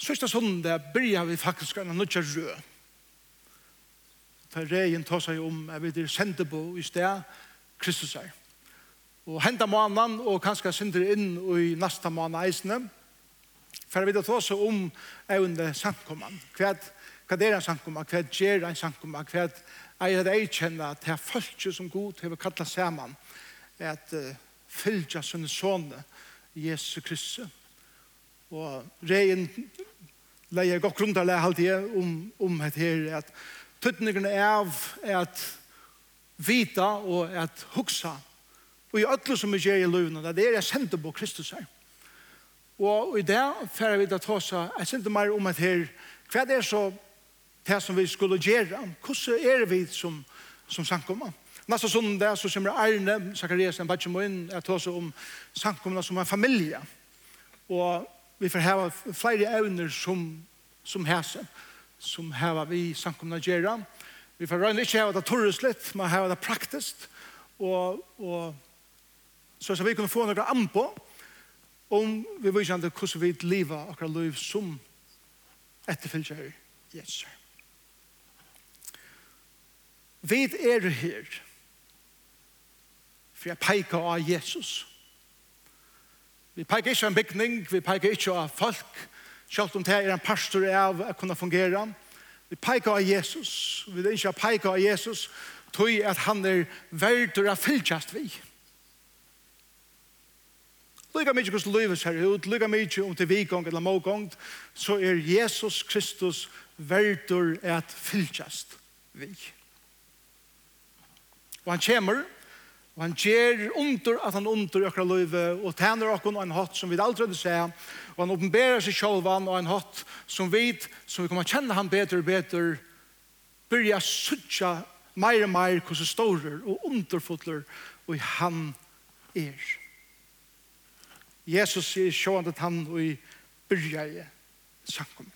Sørste sondag byrja vi faktisk en nødja rød. Ta regjen ta seg om, jeg vet, sende på i sted, Kristus er. Og henda månen, og kanskje sender inn i neste måned eisene, for jeg vil ta seg om evne samkommende. Hva, hva er en samkomman? Hva er en samkomman? Hva er det jeg kjenner at det er folk som god har kallet sammen, at uh, fylgja sønne sånne, Jesus Kristus. Og regjen leie godt grunn til å halde jeg om, om et her, at tøtningene er av at vita og at huksa, Og i ødlo som vi gjør i løvene, det er jeg sendte på Kristus her. Og i det færre vi da ta seg, jeg sendte meg om et her, hva er det så det som vi skulle gjøre? Hvordan er vi som, som sankommer? Nasta söndag så kommer Arne, Zacharias, en badge må in att ta sig om samkomna som en familj. Och vi får ha flere evner som, som hese, som hava vi samkomna gjerra. Vi får røyne ikke hava det torreslitt, men hava det praktisk. Og, og så skal vi kunne få noen an på om vi vil kjenne hvordan vi liva akkurat liv som etterfølger Jesus. Vi er her for jeg peker av Jesus. Jesus Vi peker ikke en bygning, vi peker ikke av folk, selv om det er en pastor av å kunne fungere. Vi peker av Jesus, vi vil ikke peker av Jesus, tog at han er verdt å fylltjast vi. Lykke mye hvordan livet ser ut, lykke mye om til vikong eller mågong, så er Jesus Kristus verdt å fylltjast vi. Og han kommer, Og han gjør under at han under økra løyve, og tæner okkon og en hatt som vi aldri hadde se, og han oppenberer seg sjálvan og en hatt som vi, som vi kommer kjenne han bedre og bedre, byrja suttja meir og meir hvordan stårer og underfotler og han er. Jesus sier sjåan at han og i byrja i samkommen.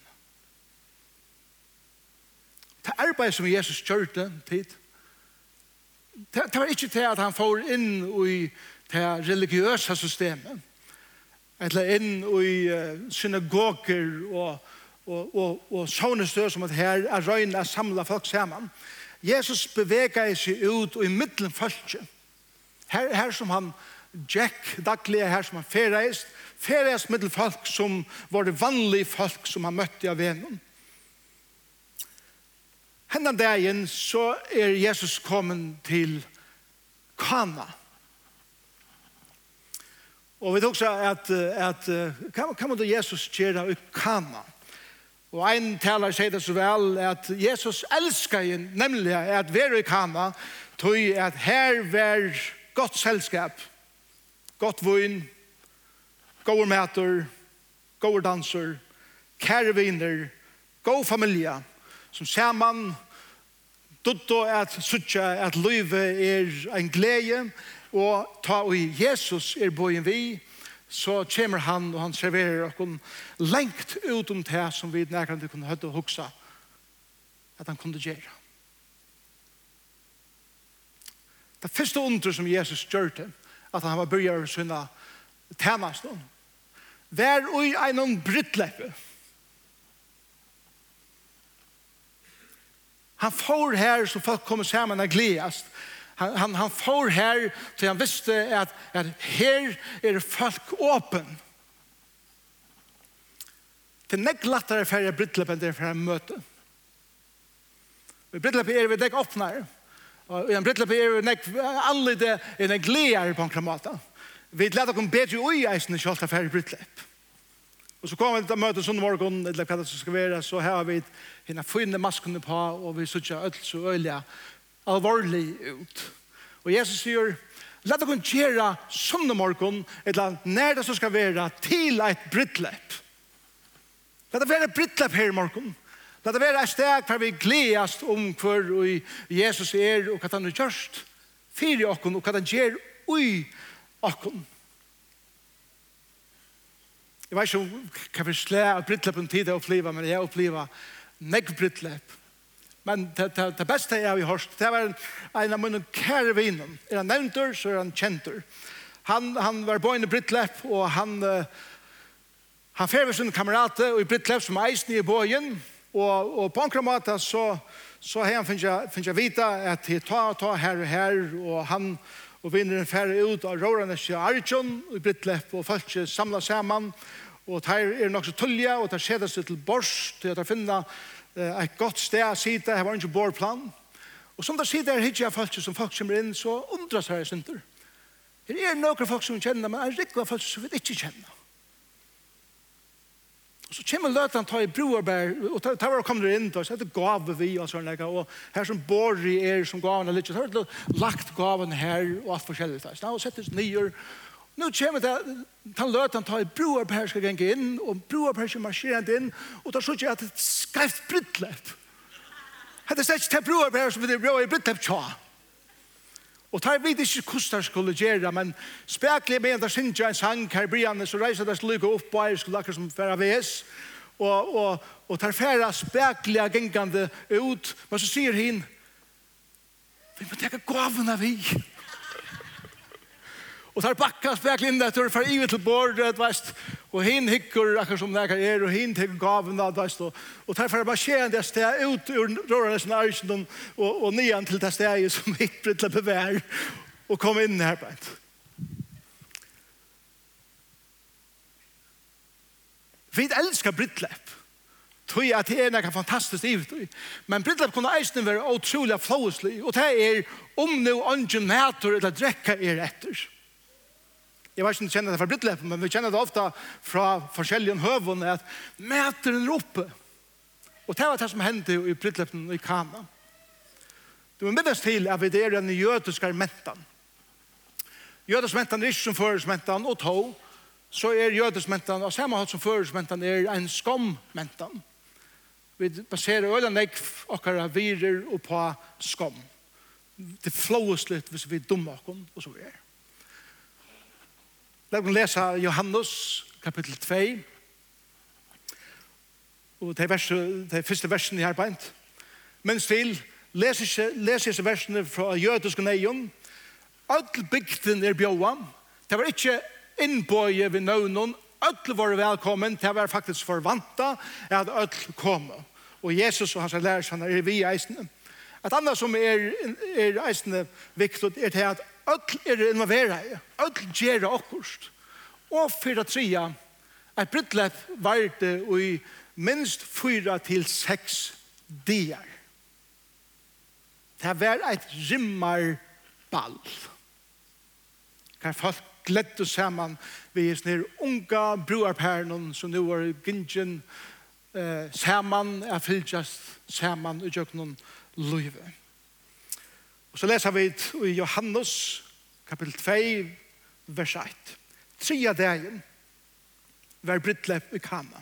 Det arbeid som Jesus kjørte tid, det, det var ikke til at han får inn i det religiøse systemet, eller inn i synagoger og, og, og, og sånne støv som at her er røyne er samlet folk sammen. Jesus beveger seg ut og i middelen følge. Her, her som han Jack daglig her som han ferreist, ferreist middel folk som var det vanlige folk som han møtte av vennom. Hennan dagen så er Jesus kommet til Kana. Og vi tok så at, at hva måtte Jesus gjøre i Kana? Og ein taler sier det så vel at Jesus elsker inn, nemlig at være i Kana, tog at her var godt selskap, godt vun, gode mæter, gode danser, kære viner, god familie, som man Dutto at suttja at løyve er en glede, og ta og Jesus er bojen vi, så kommer han og han serverer okken lengt utom det som vi nærkant kunne høyde og huksa at han kunne gjøre. Det første under som Jesus gjør det, at han var byrjar å synne tænast, var ui einon brittleppe, Han får her så folk kommer sammen og gledast. Han, han, han får her til han visste at, at her er folk åpen. Det er nekk lattere for jeg brytløp enn det er for jeg møte. I er vi nekk åpnere. Og i en brytløp er vi nekk anlede er en gleder på en kramata. Vi leder dere bedre ui eisen i kjolta for jeg brytløp. Og så kommer vi til møtet sånn morgen, eller hva det skal være, så har vi henne finne maskene på, og vi sitter ølt så øyelig alvorlig ut. Og Jesus sier, la dere gjøre sånn morgen, eller når det skal være, til et brittlepp. La det være et brittlepp her i morgen. La det være et steg hvor vi gledes om hvor Jesus er, og hva han har gjort. Fyre åkken, og hva han gjør i åkken. Jeg vet ikke hva vi slår av brittlepp en tid jeg opplever, men jeg opplever nekk brittlepp. Men det, det, det beste jeg har hørt, det var en, en av mine kære vinen. Er han nevnter, så er han kjenter. Han, han var på en brittlepp, og han, uh, han fer med kamerate kamerater i brittlepp som eisen i bågen, og, og på en måte så, så har han finnet jeg vite at de tar og tar her og her, og han og vinneren fer ut av rårene til Arjun i brittlepp, og folk samler sammen, og og der er nok så tullja, og der seder seg til bors, til at finna finner et godt sted å sitte, her var ikke borplan. Og som der sitter her hittir jeg folk som folk kommer inn, så undrar seg jeg synder. Her er noen folk som kjenner, men er rikva folk som vi ikke kjenner. Og så kommer løtan ta i broarbær, og ta, ta var kommer inn, og så heter gave vi, og sånn, og her som bor i er som gavene er litt, så har lagt gaven her, og alt forskjellig, og settes nyer, Nu kommer det han løt han ta i broar på her skal genge inn, og broar på her skal marsjere inn, og da sier at det er skreft bryttløp. Hette er slett til broar på her som det er i bryttløp tja. Og tar vi ikke hvordan det skulle gjøre, men spekler med en der synes jeg en sang her i brianne, så reiser det slik opp og eier skulle akkurat som færa ves, og, og, og tar færa spekler gengande ut, men så sier hin, vi må teka gavene vi. Vi Og tar bakkas vekk inn etter, for ivet til bordet, veist, og hin hikker akkur som nekar er, og hin hikker gaven da, veist, og, og tar bare marsjeren det sted ut ur rørelsen av Øysundon, og, og nian til det sted som hikker til bevær, og kom inn her beint. Vi elskar Brittlepp. Tui at det er nekka fantastisk ivet. Men Brittlepp kunne eisen være utrolig flåslig, og det er om nu ongen nætur eller drekka er etter. Jeg vet ikke om du kjenner det fra Brittlepen, men vi kjenner det ofte fra forskjellige høven, at meteren er oppe. Og det var det som hendte i brittleppen i Kana. Du må minnes til at vi er den jødiske mentan. Jødiske mentan er ikke som føresmentan og tog, så er jødiske mentan, og samme hatt som føresmentan er en skommentan. Vi baserer øyne nekv okkara virer og på skom. Det flåes litt hvis vi dummer okkom, og så er Da kan lese Johannes kapittel 2. Og det er, vers, det er første versen i her beint. Men til, les ikke, les ikke versene fra jødisk og neion. All bygden er bjåa. Det var ikke innbøye ved nøvnen. All var velkommen. Det var faktisk forvanta at all kom. Og Jesus og hans lærer, han er vi eisene. Et annet som er, er eisene viktig er til at Öll er involvera i. Öll gjerra okkurst. Og fyrir at tria, et brittlepp varde i minst fyra til seks dier. Det var eit rimmar ball. Kan folk gledde saman vi er snir unga bruarpernon som nu var i gingen eh, saman er fylgjast saman i jøkken løyve. Og så leser vi i Johannes, kapitel 2, vers 1. Tria dagen var Brytlepp i Kana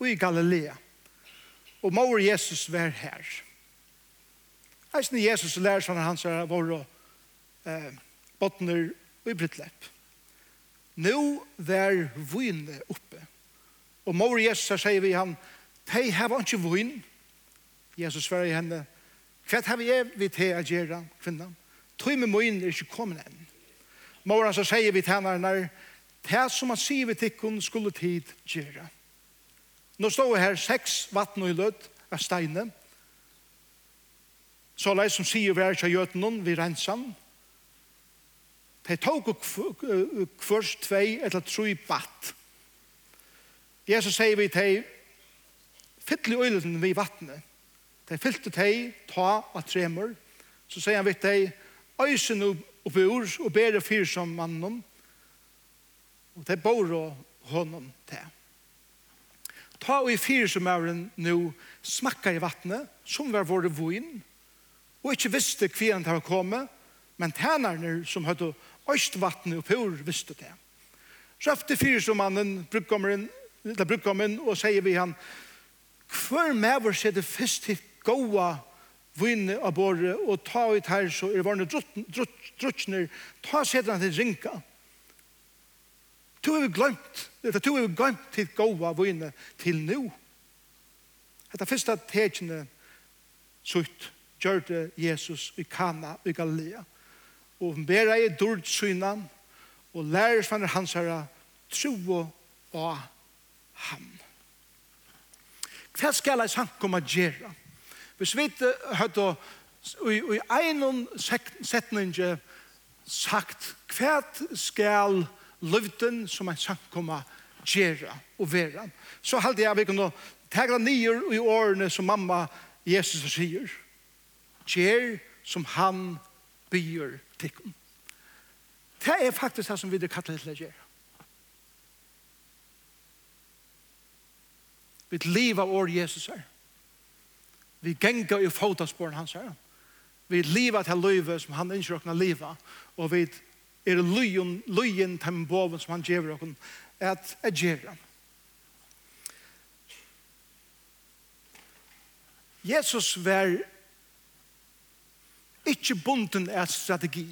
og i Galilea. Og mor Jesus var her. Eisen Jesus og lærer sånne hans er våre eh, botner og i Brytlepp. Nå var vune oppe. Og mor Jesus sier vi han, «Tei, her var ikke vun». Jesus svarer i henne, «Tei, Hva har vi vi til å gjøre kvinnan? Tøy med møyen er ikke kommet enn. Måren så sier vi til henne, når det som han sier vi til hun skulle tid gjøre. Nå står vi her seks vatten og lød av steine. Så lei som sier vi er ikke gjøt noen, vi renser den. De tok først tvei eller tru batt. Jesus sier vi til fyttelig øylen vi vattnet De fylte teg, ta av tremer, Så sier han vidt teg, øysen opp i ord og det fyr som mannen. Og de bor og hånden til. Ta og i fyr som er nå smakka i vattnet, som var våre voin, og ikke visste hva han var kommet, men tænerne som hadde øyst vattnet opp i ord visste det. Så efter fyr som mannen, brukkommeren, eller brukkommeren, og sier vi han, hver med vår sier det først goa vinne av båre og ta ut her så er varne drutsner ta sedan til rinka to er vi glemt dette to er vi glemt til goa vinne til nu dette fyrsta tekene sutt gjørte Jesus i Kana i Galilea og bera i dord synan og lærer svanner hans herra tro og ham. Hva skal jeg sanke om å gjøre? Hvis vi hadde i en setning sagt hva skal løvden som en samkomma gjøre og være. Så halde jeg vi kunne tegra nyer i årene som mamma Jesus sier. Gjer som han byr tikkum. Det er faktisk det som vi kallar til å gjøre. Vi lever av år Jesus er. Vi genga i fotasporen hans her. Vi liva til løyve som han ønsker råkna liva. Og vi er løyen, løyen til boven som han gjever okken at agera. Jesus var ikke bunden av strategi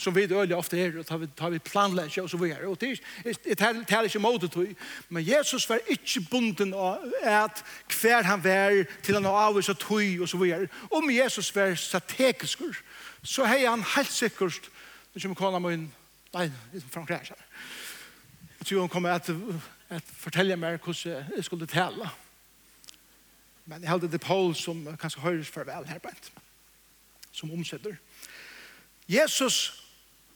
som vi øyelig ofte er, og tar vi, tar vi planlegger og så videre. Og det, det taler ikke måte til. men Jesus var ikke bunden av at hver han var til han avvis og tog og så videre. Om Jesus var strategisk, så hei han helt sikkert, nu kommer kona min, nei, Frank Ræsar, jeg tror hun kommer at, at fortelle meg hvordan jeg skulle tale. Men jeg heldig det Paul som kanskje høres farvel her, som omsetter. Jesus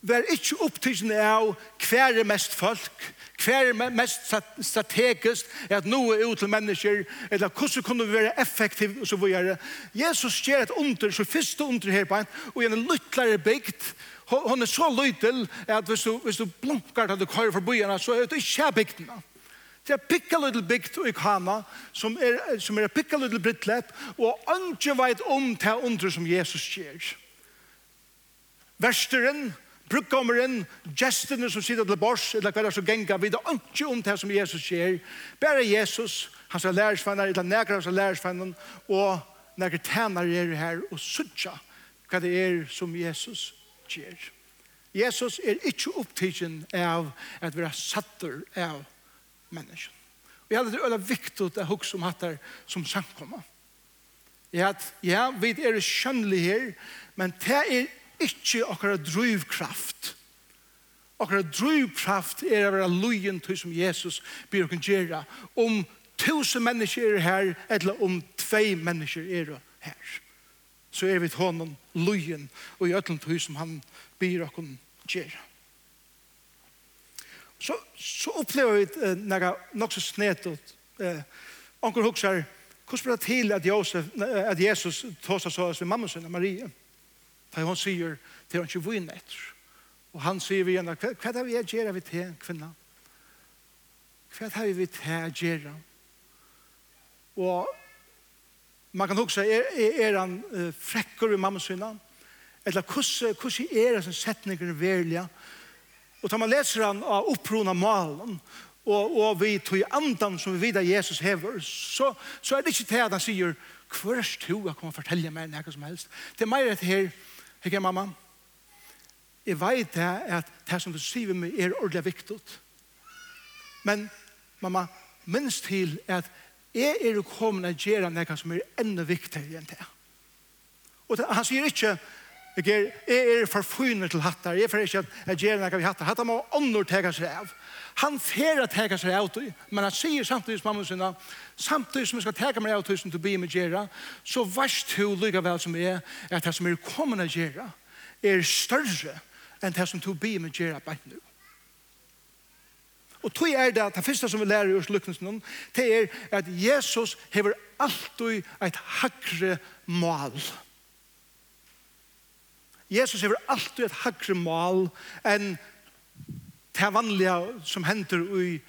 var ikke opptidsen av hver er mest folk, hver er mest strategisk, at noe er ut til mennesker, eller hvordan kunne vi være effektiv, og så videre. Jesus gjør et under, så første under her på en, og en lyttlere bygd, hon er så lyttel, at hvis du, hvis du blunkar til du kører for byene, så er det ikke bygdene. Det er pikka little bygd i Kana, som er, som er pikka little brittlepp, og ønske veit om til under som Jesus gjør. Versteren, brukkommeren, gestene som sitter til bors, eller hva er det som gengar, vi er ikke om det som Jesus sier. Bare Jesus, han er lærersvenner, eller nekker hans lærersvenner, og nekker tæner er her og sutja hva det er som Jesus sier. Jesus er ikke opptidgen av at vi er satter av mennesken. Og jeg hadde det veldig viktig å huske om hattar som samkommer. Ja, ja, vi er skjønnelig her, men det er ikke akkurat drivkraft. Akkurat drivkraft er å være lojen til som Jesus blir å kunne gjøre. Om tusen mennesker er her, eller om tvei mennesker er her. Så er vi til honom lojen og i øtlen til som han blir å kunne gjøre. Så, så opplever vi uh, noe nok så snedet. uh, Onkel hukser, hvordan blir det til at, Josef, at Jesus tåser så med mamma sin, Maria? Maria? Da hun sier, det er hun ikke vinn etter. Og han sier vi igjen, hva er det vi gjør vi til kvinna? Hva er det vi til å gjøre? Og man kan huske, er, er er han uh, frekker i mamma sinna? Eller hvordan, hvordan er det som setninger er velja? Og da man leser han av opprona malen, og, og vi tog andan som vi vet at Jesus hever, så, så er det ikke til at han sier, hva er det du har kommet å fortelle meg noe som helst? Det er mer et her, Hei, mamma. Jeg vet det at det som du sier med meg er ordentlig viktig. Men, mamma, minst til at jeg er kommet å gjøre noe som er enda viktigere enn det. Og han sier ikke, Jeg er, jeg er forfyner til hattar. Jeg er for ikke at jeg gjør noe vi hattar. Hattar må ånder tega seg av. Han fer at tega seg av til, men han sier samtidig som mamma sinna, samtidig som jeg skal tega meg av til som du blir med gjøre, så varst du lykke vel som er, at det som er kommende gjøre, er større enn det som du blir med gjøre bare nå. Og tog er det at det første som vi lærer i oss lykkelsen det er at Jesus hever alltid et hakre mål. Mål Jesus er alltid et hagre mål enn det vanlige som hender i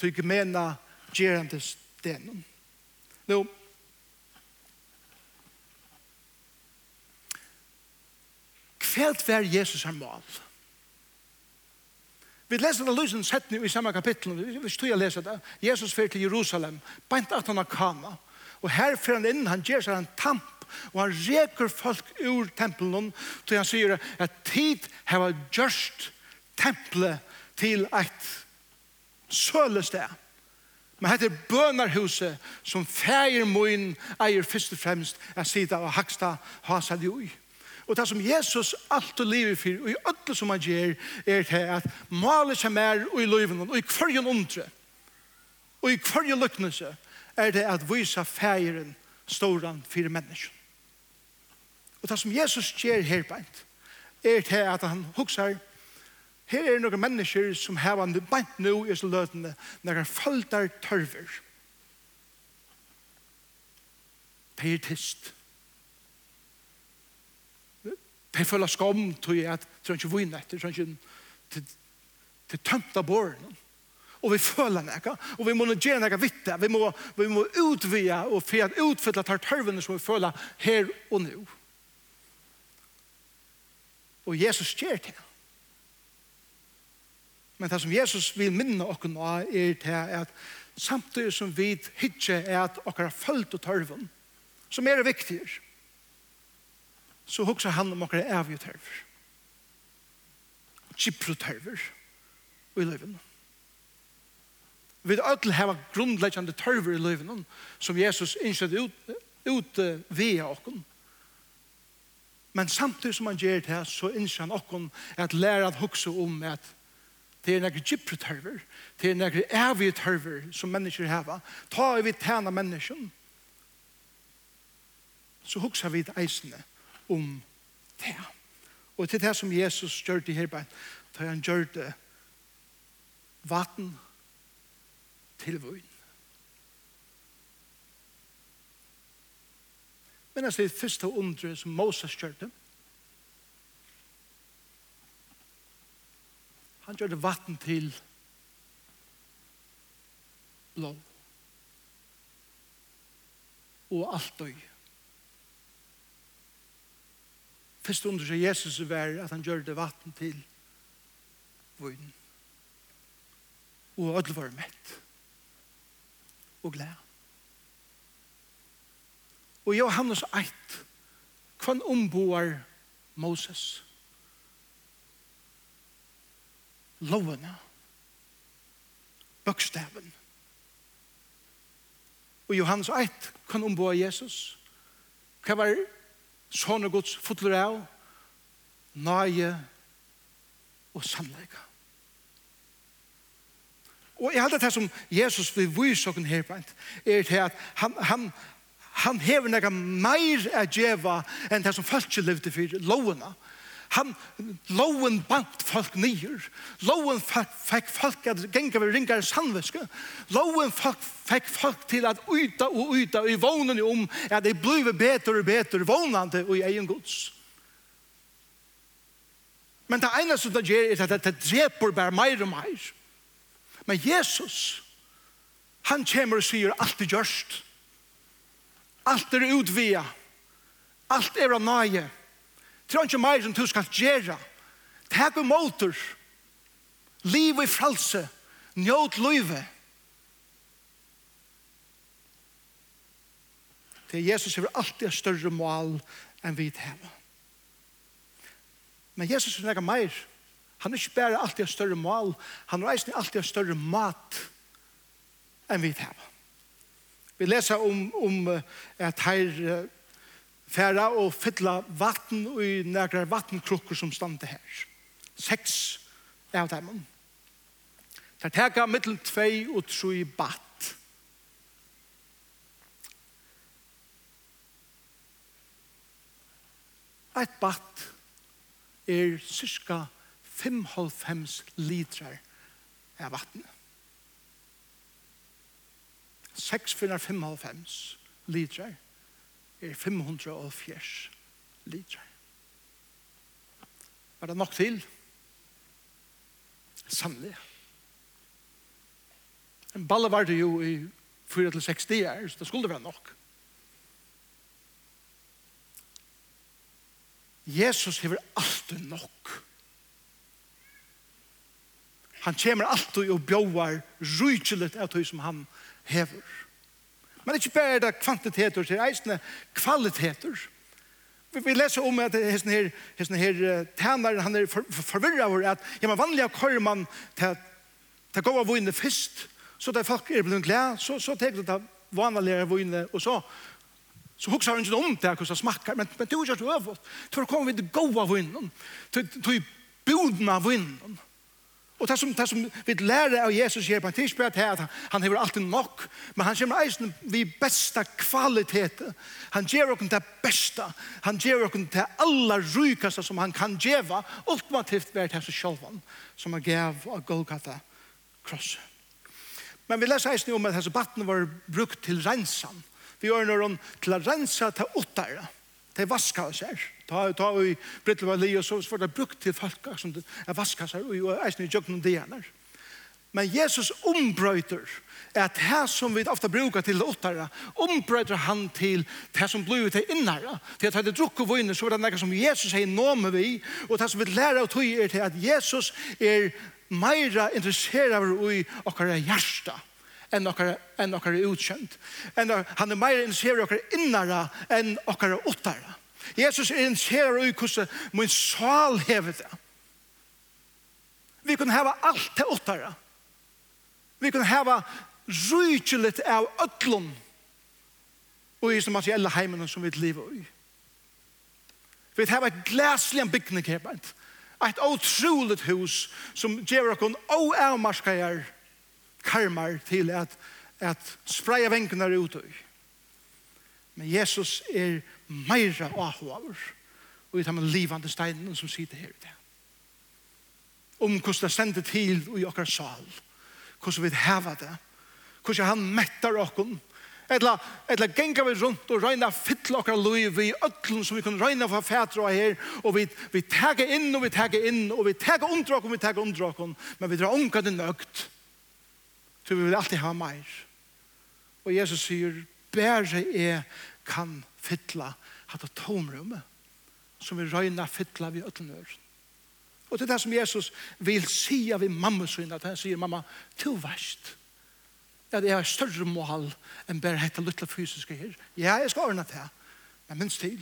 tyggemena gerande stenen. Nå, kveld var Jesus her mål. Vi leser det lysen setning i samme kapittel, vi stod jeg leser det. Jesus fyrer til Jerusalem, beint at han har kama. Og her fyrer han inn, han gjør seg en tamp og han reker folk ur tempelen, til han sier at tid har gjørst tempelet til et sølested. Men hette bønarhuset som feir moin eier først og fremst er sida og haksta hasad joi. Og det som Jesus alltid lever for, og i ødle som han gjør, er til at maler seg mer i løven, og i hverjen undre, og i hverjen lykknelse, er det at visa fægeren storan fyrir mennesken. Og det som Jesus gjør her beint, er til at han huksar, her er noen mennesker som har han beint nå i så løtene, når han følter tørver. Det er Pietist. De føler skam til at de ikke vinner etter, de ikke til tømt av båren og vi føler noe, og vi må gjøre nekka vitte, vi må, vi må utvide og for at utfylla tar tørvene som vi føler her og nå. Og Jesus gjør det. Men det som Jesus vil minne oss nå er det at samtidig som vi ikke er at dere har følt og tørven, som er viktigere, så hokser han om okkar er avgjøtørver. Kipprotørver i løyvene vi öll ha grundläggande tørver i løyven som Jesus innskjød ut, ut uh, via okken. Men samtidig som han gjør det, så innskjød han okken at lære at hukse om at det er nekre gypre tørver, det er nekre evige tørver som mennesker har. Ta i vi tjena mennesken, så hukse vi det eisene om det. Og til det som Jesus gjør det her, da han gjør det vatten til vun. Men altså det første undre som Moses kjørte, han gjør det vatten til blå og alt døy. Første undre som Jesus var at han gjør det vatten til vun og ødel var mett og glede. Og Johannes 1, han er kvann omboar Moses. Lovene. Bøkstaven. Og Johannes 1 kan omboa Jesus. Hva var sånne gods fotler av? Nøye og samleika. Og jeg halte det som Jesus vil vise oss her på er til at han, han, han hever noe mer å gjøre enn det som folk levde for lovene. Han, loven bant folk nyer. Loven fikk folk at genga ved ringar sannviske. Loven fikk folk til at uta og uta i vånen om at det blir betur og betur vånande og i egen gods. Men det eneste det gjør er at det dreper bare mer og meir. Men Jesus, han kommer og sier alt er gjørst. Alt er utvia. Alt er av nøye. Det er ikke mer som du skal gjøre. Takk og måter. Liv i fralse. Njøt løyve. Det er Jesus som alltid er større mål enn vi til Men Jesus er ikke mer. Han er ikke bare alltid en større mal, han reiser alltid en større mat enn vi tar. Vi leser om, om at her færa og fylla vatten og i nægra vattenkrukker som stande her. Seks av dem. Der teka mittel tvei og tru batt. Et batt er cirka 5,5 litrar av vatten. 6,5 litrar er 504 litrar. Var det nok til? Sannelig. En balle var det jo i 4-6 dier, så det skulle være nok. Jesus hever alltid nok. Han kommer alltid og bjøver rydkjellet av det som han hever. Men ikke bare det kvantiteter det er eisende kvaliteter. Vi, vi leser om at hesten her, hesten her tænaren, han er for, for, forvirret over at ja, men vanlig kører man til, til å gå av vinne først, så da folk er blevet glede, så, så tar det vanlige vinne, og så så hugsa han ikke om det hvordan det smakker, men, men det er jo ikke øvått. Så kommer vi til gå av vinnen, til, til boden av vinnen. Og det som, det som vi lærer av Jesus her på en tidspunkt er at han har alltid nok, men han kommer eisen vi besta kvalitet. Han gjør oss det besta. Han gjør oss det aller rykeste som han kan gjøre, ultimativt vært hans selv som han gav av Golgata kross. Men vi leser eisen om at disse batten var brukt til rensan. Vi gjør noen til å rensa til åttare. De vaska seg. Ta, ta i Brittle Valley og så var det brukt til folk som er vaska seg og eisen i jøkken og diener. Men Jesus ombrøyter at det som vi ofta brukar til det åttare, ombrøyter han til det som blir til innere. Til at han drukk og vunnet, så var det noe som Jesus sier nå med vi, og det som vi lærer av tog er til at Jesus er meira interesserar i okkara hjarta enn okkara, enn okkara utkjent. Enn, han er meir interesserer okkara innara enn okkara ottara. Jesus er interesserer i hvordan min sal hever det. Vi kan hava alt til ottara. Vi kan hava rujtjelit av ötlun og i som materielle heimen som vi lever i. Vi hava et glæslig bygning her, et utroligt hus som gjør oss oavmarskere karmar til at, at spraya venkene ut i. Men Jesus er meira avhover og i de livande steinen som sitter her i det. Om hvordan det stender til i okkar sal, hvordan vi heva det, hvordan han mettar okkar, Etla, etla genga vi rundt og røyna fytla okkar lui vi ötlun som vi kunne røyna for fætra her og vi, vi tega inn og vi tega inn og vi tega undra okkar og vi tega undra okkar men vi drar unga det nøgt Så vi vil alltid ha meir. Og Jesus sier, bære jeg kan fytla hatt av tomrummet som vi røyna fytla vi øtlenøren. Og det er det som Jesus vil si av i mamma sin, at han sier, mamma, to verst. Ja, det er større mål enn bare hette lytte fysiske her. Ja, jeg skal ordne det, men minst til.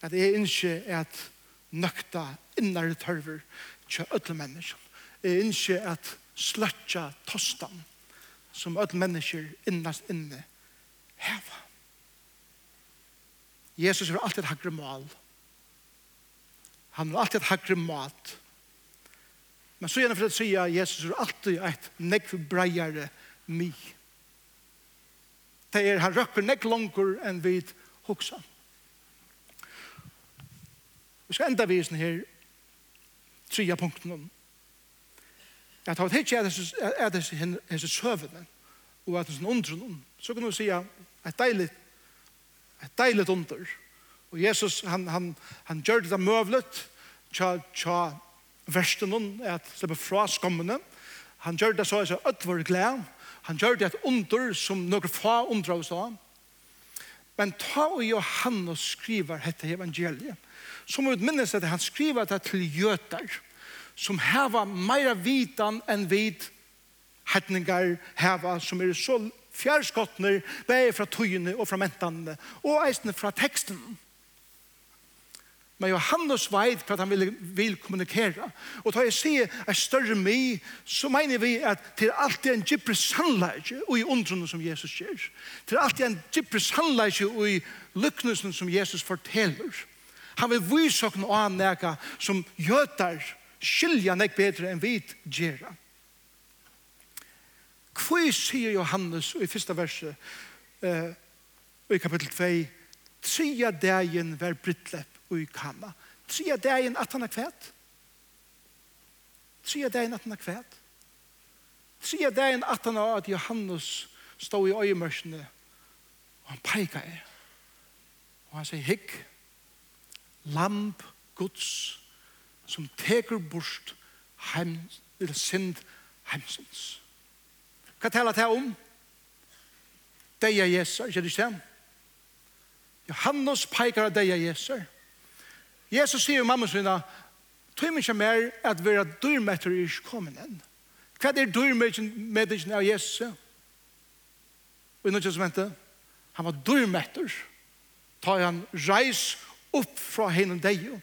At jeg ikke er at nøkta innare tørver til øtle mennesker. Jeg ikke at sløtja tostan som alle mennesker innast inne heva. Jesus er alltid hakre mål. Han vil alltid hakre mat. Men så gjerne for å si at Jesus er alltid et nekv breiare mi. Det er han røkker nekv langer enn vi hoksa. Vi skal enda visen her, tria punkten om at han ikke er disse hennes søvende og at er undren så kan du si et deilig et deilig under og Jesus han, han, han gjør det møvlet tja, tja versten at slippe fra skommene han gjør det så at ødt var glede han gjør det et under som noen fa undra hos ham men ta og Johannes skriver dette evangeliet som utminnes at han skriver det til gjøter som heva meira vitan enn vit hetningar heva som er så fjærskottner bæg fra tøyene og fra mentanene og eisene fra teksten. Men Johannes veit hva han vil, vil kommunikere. Og da jeg sier er større mi, så mener vi at det er alltid en gypre sannleik og i undrene som Jesus gjør. Det er alltid en gypre sannleik og i lykknelsen som Jesus forteller. Han vil vise oss noe annet som gjøter skilja nek betre enn vit gjerra. Hvor sier Johannes i fyrsta verset uh, i kapittel 2 tria dagen var brittlepp og i kanna. Tria dagen at han er kvæt. Tria dagen at han er kvæt. Tria dagen at han er at Johannes stod i øyemørsene og han peikar er. Og han sier hikk lamp Guds som teker bort heim, eller sind heimsins. Hva taler det om? Det er Jesus, ikke det stedet? Johannes peikar av deg av Jesus. Jesus sier jo mamma sinna, tog mykje mer at vi er dyrmetter i kommet enn. Hva er dyrmetter av Jesus? Og i noe som hente, han var dyrmetter, Ta han reis opp fra henne deg og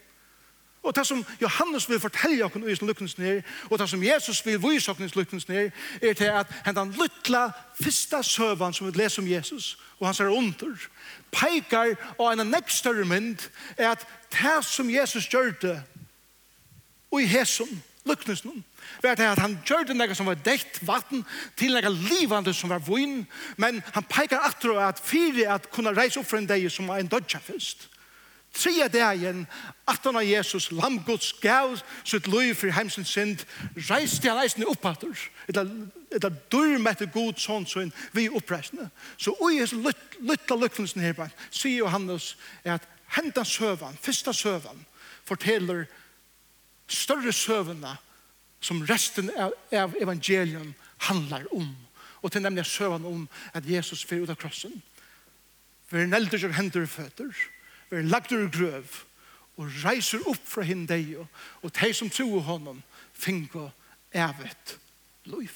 Og det som Johannes vil fortelle oss i lykkens ned, og det som Jesus vil vise oss i lykkens ned, er til at den lytla første søvann som vi leser om Jesus, og hans er under, peikar av en nekst større mynd, er at det som Jesus gjør det, og i hesson, lykkens noen, var det at han gjør det noe som var dekt vatten, til noe livande som var vun, men han peikar atro at fire at kunne reise opp for en dag som var en dodja fyrst. Tria dagen, atan av Jesus, Lammgods gav sitt liv for heimsens synd, reiste han reisende oppater, etter dørmette god sånn som vi oppreisende. Så ui hans lytta lykkelsen her, sier Johannes, er at henta søvan, fyrsta søvan, forteller større søvana som resten av, av handlar om. Og til nemlig søvan om at Jesus fyrir ut av krossen. Vi er nelder som hender føtter, og er lagt ur grøv og reiser opp fra hinn deg og de som tror honom fingo evet liv.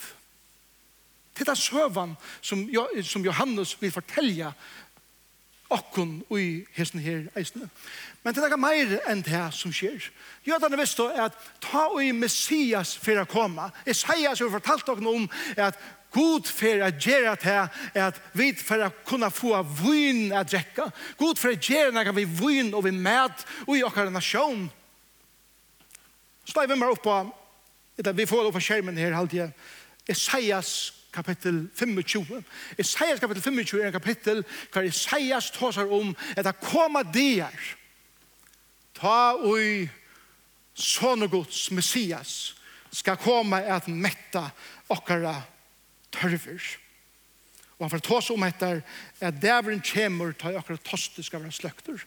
Det er søvan som, som Johannes vil fortelle okkun ui hesten her eisne. Men det er meir enn det som skjer. Jødane visste at ta ui Messias for å komme. Isaias har fortalt okkun om at God for å gjøre er at vi for å kunne få vun å drekke. God for å gjøre når vi vun og vi med og i okkar nasjon. Så da er vi med oppe, vi får oppe skjermen her halvtid, Esaias kapittel 25. Esaias kapittel 25 er en kapittel hver Esaias tåsar om at det kommer der ta ui sonogods Messias skal komme at metta okkara tørver. Og han får ta seg om etter at dæveren kommer til akkurat toste skal være sløkter.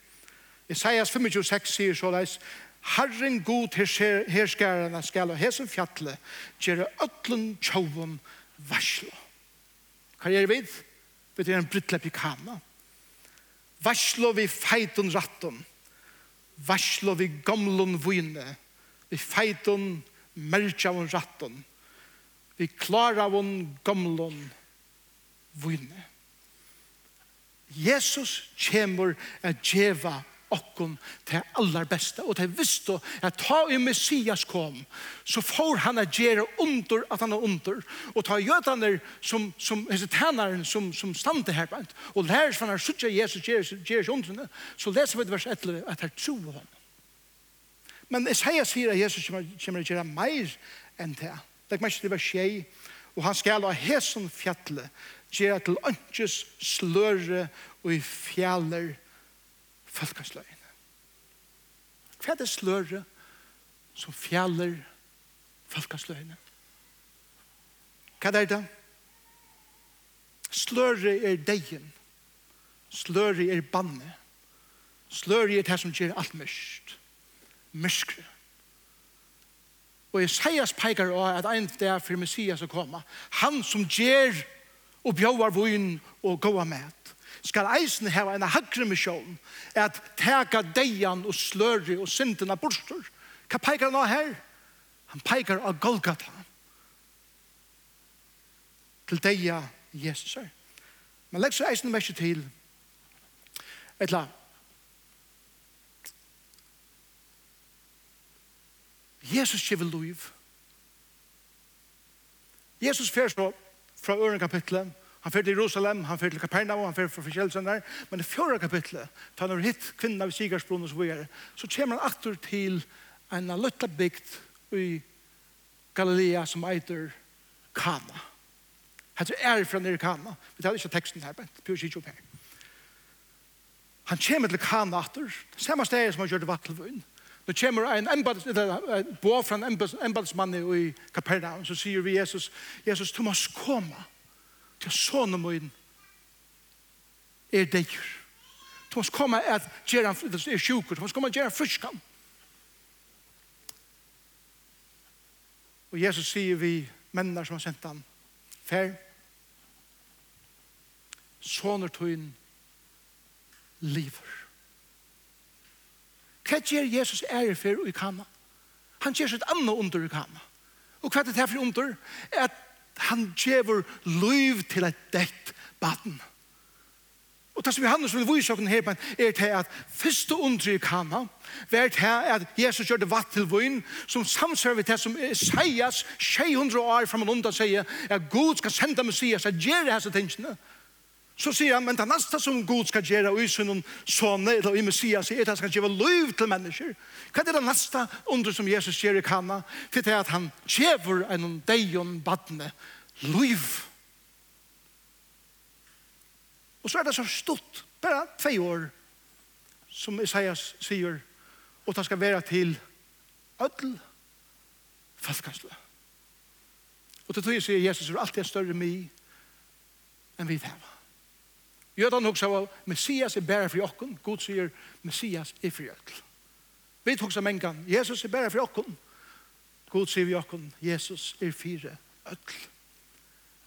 Isaias 25,6 sier så leis, Herren god herskærene skal og hesen fjatle gjøre øtlen tjoven varslo. Hva gjør vi? Vi gjør en brytle pikana. Varslo vi feiten ratten. Varslo vi gamlen vune. Vi feiten merkjavn ratten. Varslo vi klarar von gamlon vinne. Jesus kjemur at djeva okkom til allar beste og til visste at ta i Messias kom så får han at gjøre under at han er under og ta jødaner som, som hese tænaren som, som stande her bant og lærer seg han har suttje Jesus gjør seg under så leser vi det vers 11 at her tro av ham men Isaiah sier at Jesus kommer, kommer å gjøre mer enn til han Det er til vers 6. Og han skal ha hesen fjallet gjøre til ønskes sløre og i fjaller folkesløyene. Hva er det sløre som fjaller folkesløyene? Hva er det? Sløre er degen. Sløre er banne. Sløre er det som gjør alt mørkt. Mørkere. Og Isaias peikar av at ein der for Messias å komme. Han som gjer og bjóvar vun og gåa med. Skal eisen heva en hakre misjon at teka deian og sløri og syndina borstor. Hva peikar han av her? Han peikar av Golgata. Til deia Jesus. Men legg så eisen mest til etla Jesus kjever liv. Jesus fer så fra øren kapitlet, han fer til Jerusalem, han fer til Kapernaum, han fer fra forskjellelsen der, men i fjorda kapitlet, da han har hitt kvinna ved Sigersbron og så videre, så kommer han aktor til en løtta bygd i Galilea som eiter Kana. Han er fra nere Kana. Vi tar ikke teksten her, men det ikke opp her. Han kommer til Kana aktor, samme sted som han gjør det vattelvøyen, Nå kommer en bo fra en embedsmann i Kapernaum, så sier vi Jesus, Jesus, du måst komme til sånne min er deg. Du måst komme at gjøre han er sjukker, du måst komme at gjøre han friskan. Og Jesus sier vi mennene som har sendt han, fer, sånne tøyen lever. Hva gjør Jesus ære for i kama? Han gjør sitt anna under i kama. Og hva er det for under? At han gjør liv til et dekt baden. Og det som Johannes vil vise vi viser oss her, er til at første under i kama, er til at Jesus gjør det vatt til vun, som samsøver til som Isaias 600 år frem og undan sier, at Gud skal sende Messias, at gjør det her tingene. Så sier han, men det neste som Gud skal gjøre i sin sånne, eller i Messias, er at han skal gjøre liv til mennesker. Hva er det neste under som Jesus gjør i Kana? For det er at han gjør en deion badne liv. Og så er det så stort, bare tve år, som Isaias sier, og det skal være til ødel, falkansle. Og det tror jeg sier Jesus er alltid en større mi enn vi tar. Jødan hugsa av Messias er bæra fri okkun. God sier Messias er fri okkun. Vi hugsa mengan, Jesus er bæra fri okkun. God sier vi okkun, Jesus er fyrir okkun.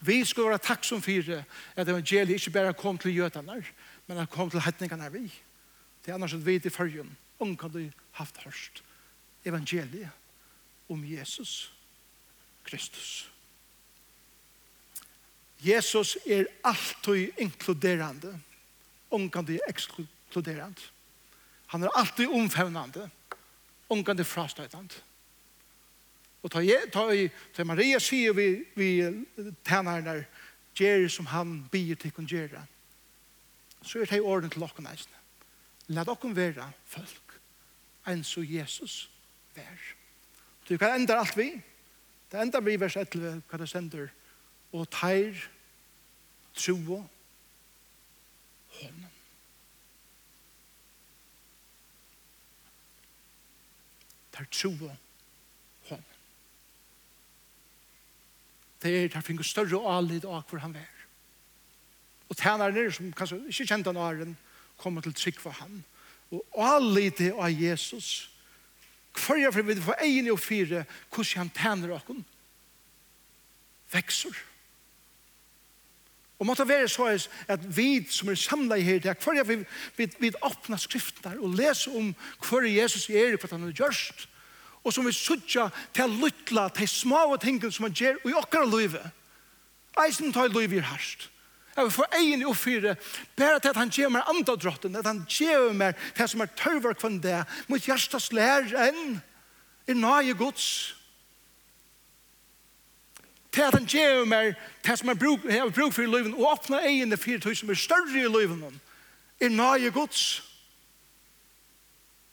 Vi skal være takksom for at evangeliet ikke bare kom til jødene, men at kom til hetningene vi. Det er annars at vi i førjen, om kan du haft hørst evangeliet om Jesus Kristus. Jesus er alltid inkluderande. ungande ekskluderande. Han er alltid omfevnande, ungande frastøytande. Og ta, ta, ta Maria sier vi, vi tænarnar gjer som han bier til kun gjerra. Så er det orden til okken eisne. La okken vera folk. enn så Jesus vær. Du kan enda alt vi. Det enda vi vers 11 hva det sender og teir troa honom. Teir troa honom. Teir teir fingur større alid av hvor han er. Og tænarnir som kanskje ikke kjente han åren kommer til trygg for han. Og alid av Jesus Hvorfor vi får egen og fire hvordan han tæner okken vekser. Og måtte være så at vi som er samlet her, det er hver vi, vi, vi åpner skriften der og leser om hver Jesus er i hva han har gjort. Og som vi sutja til å lytte til små tingene som han gjør i okkar livet. Eisen tar livet i herst. Jeg vil få egen og oppfyre, bare til at han gjør meg andre drotten, at han gjør meg det som er tørver kvann det, mot hjertes lærer enn, er nøye gods til at han gjør meg til som han har brug for i livet og åpner egene for tog som er større i livet er nøye gods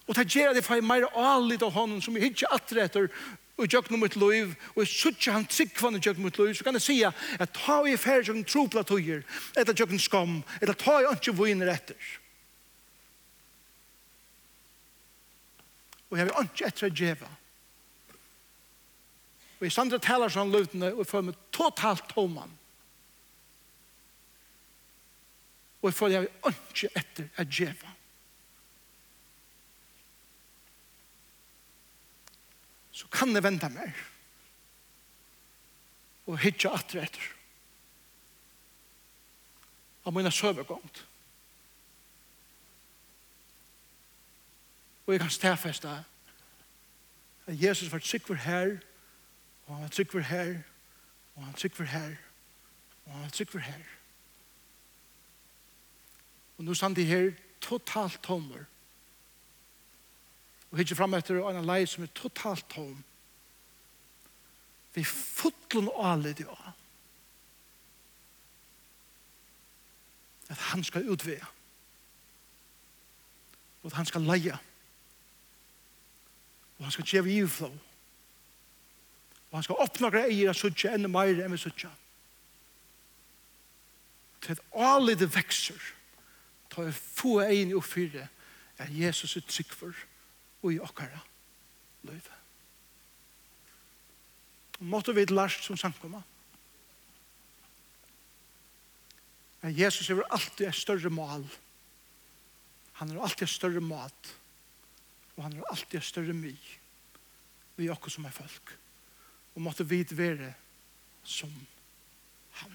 og til gjør det for jeg mer alit av hånden som jeg ikke atretter og gjør noe mitt liv og jeg sutter han tryggvann og gjør mitt liv så kan jeg si at ta i færre som tro tropla tøyer eller gjør skam eller ta i ikke viner etter og jeg vil ikke etter å gjøre Og i sandra taler sånn løvdene og føler meg totalt tomann. Og jeg føler jeg ikke etter at djeva. Så kan jeg vente meg og hitje atre etter. Av mine søvergångt. Og jeg kan stedfeste at Jesus var sikker her og og han trykker her, og han trykker her, og han trykker her. Og nå sann de her totalt tommer. Og hittir fram etter en lei som er totalt tom. Vi fotlun alle det av. At han skal utvea. Og at han skal leia. Og han skal gjeva ivflå. Og Og han skal åpne greia eier av suttje enda mer enn vi suttje. Til at alle det vekser, ta vi få egen i oppfyrre, er Jesus et trygg for, og i okkara løyve. Og måtte vi lærst som samkomma. Men Jesus er alltid et større mål. Han er alltid et større mat. Og han er alltid et større my. Vi er okkur som er folk og måtte vit være som han.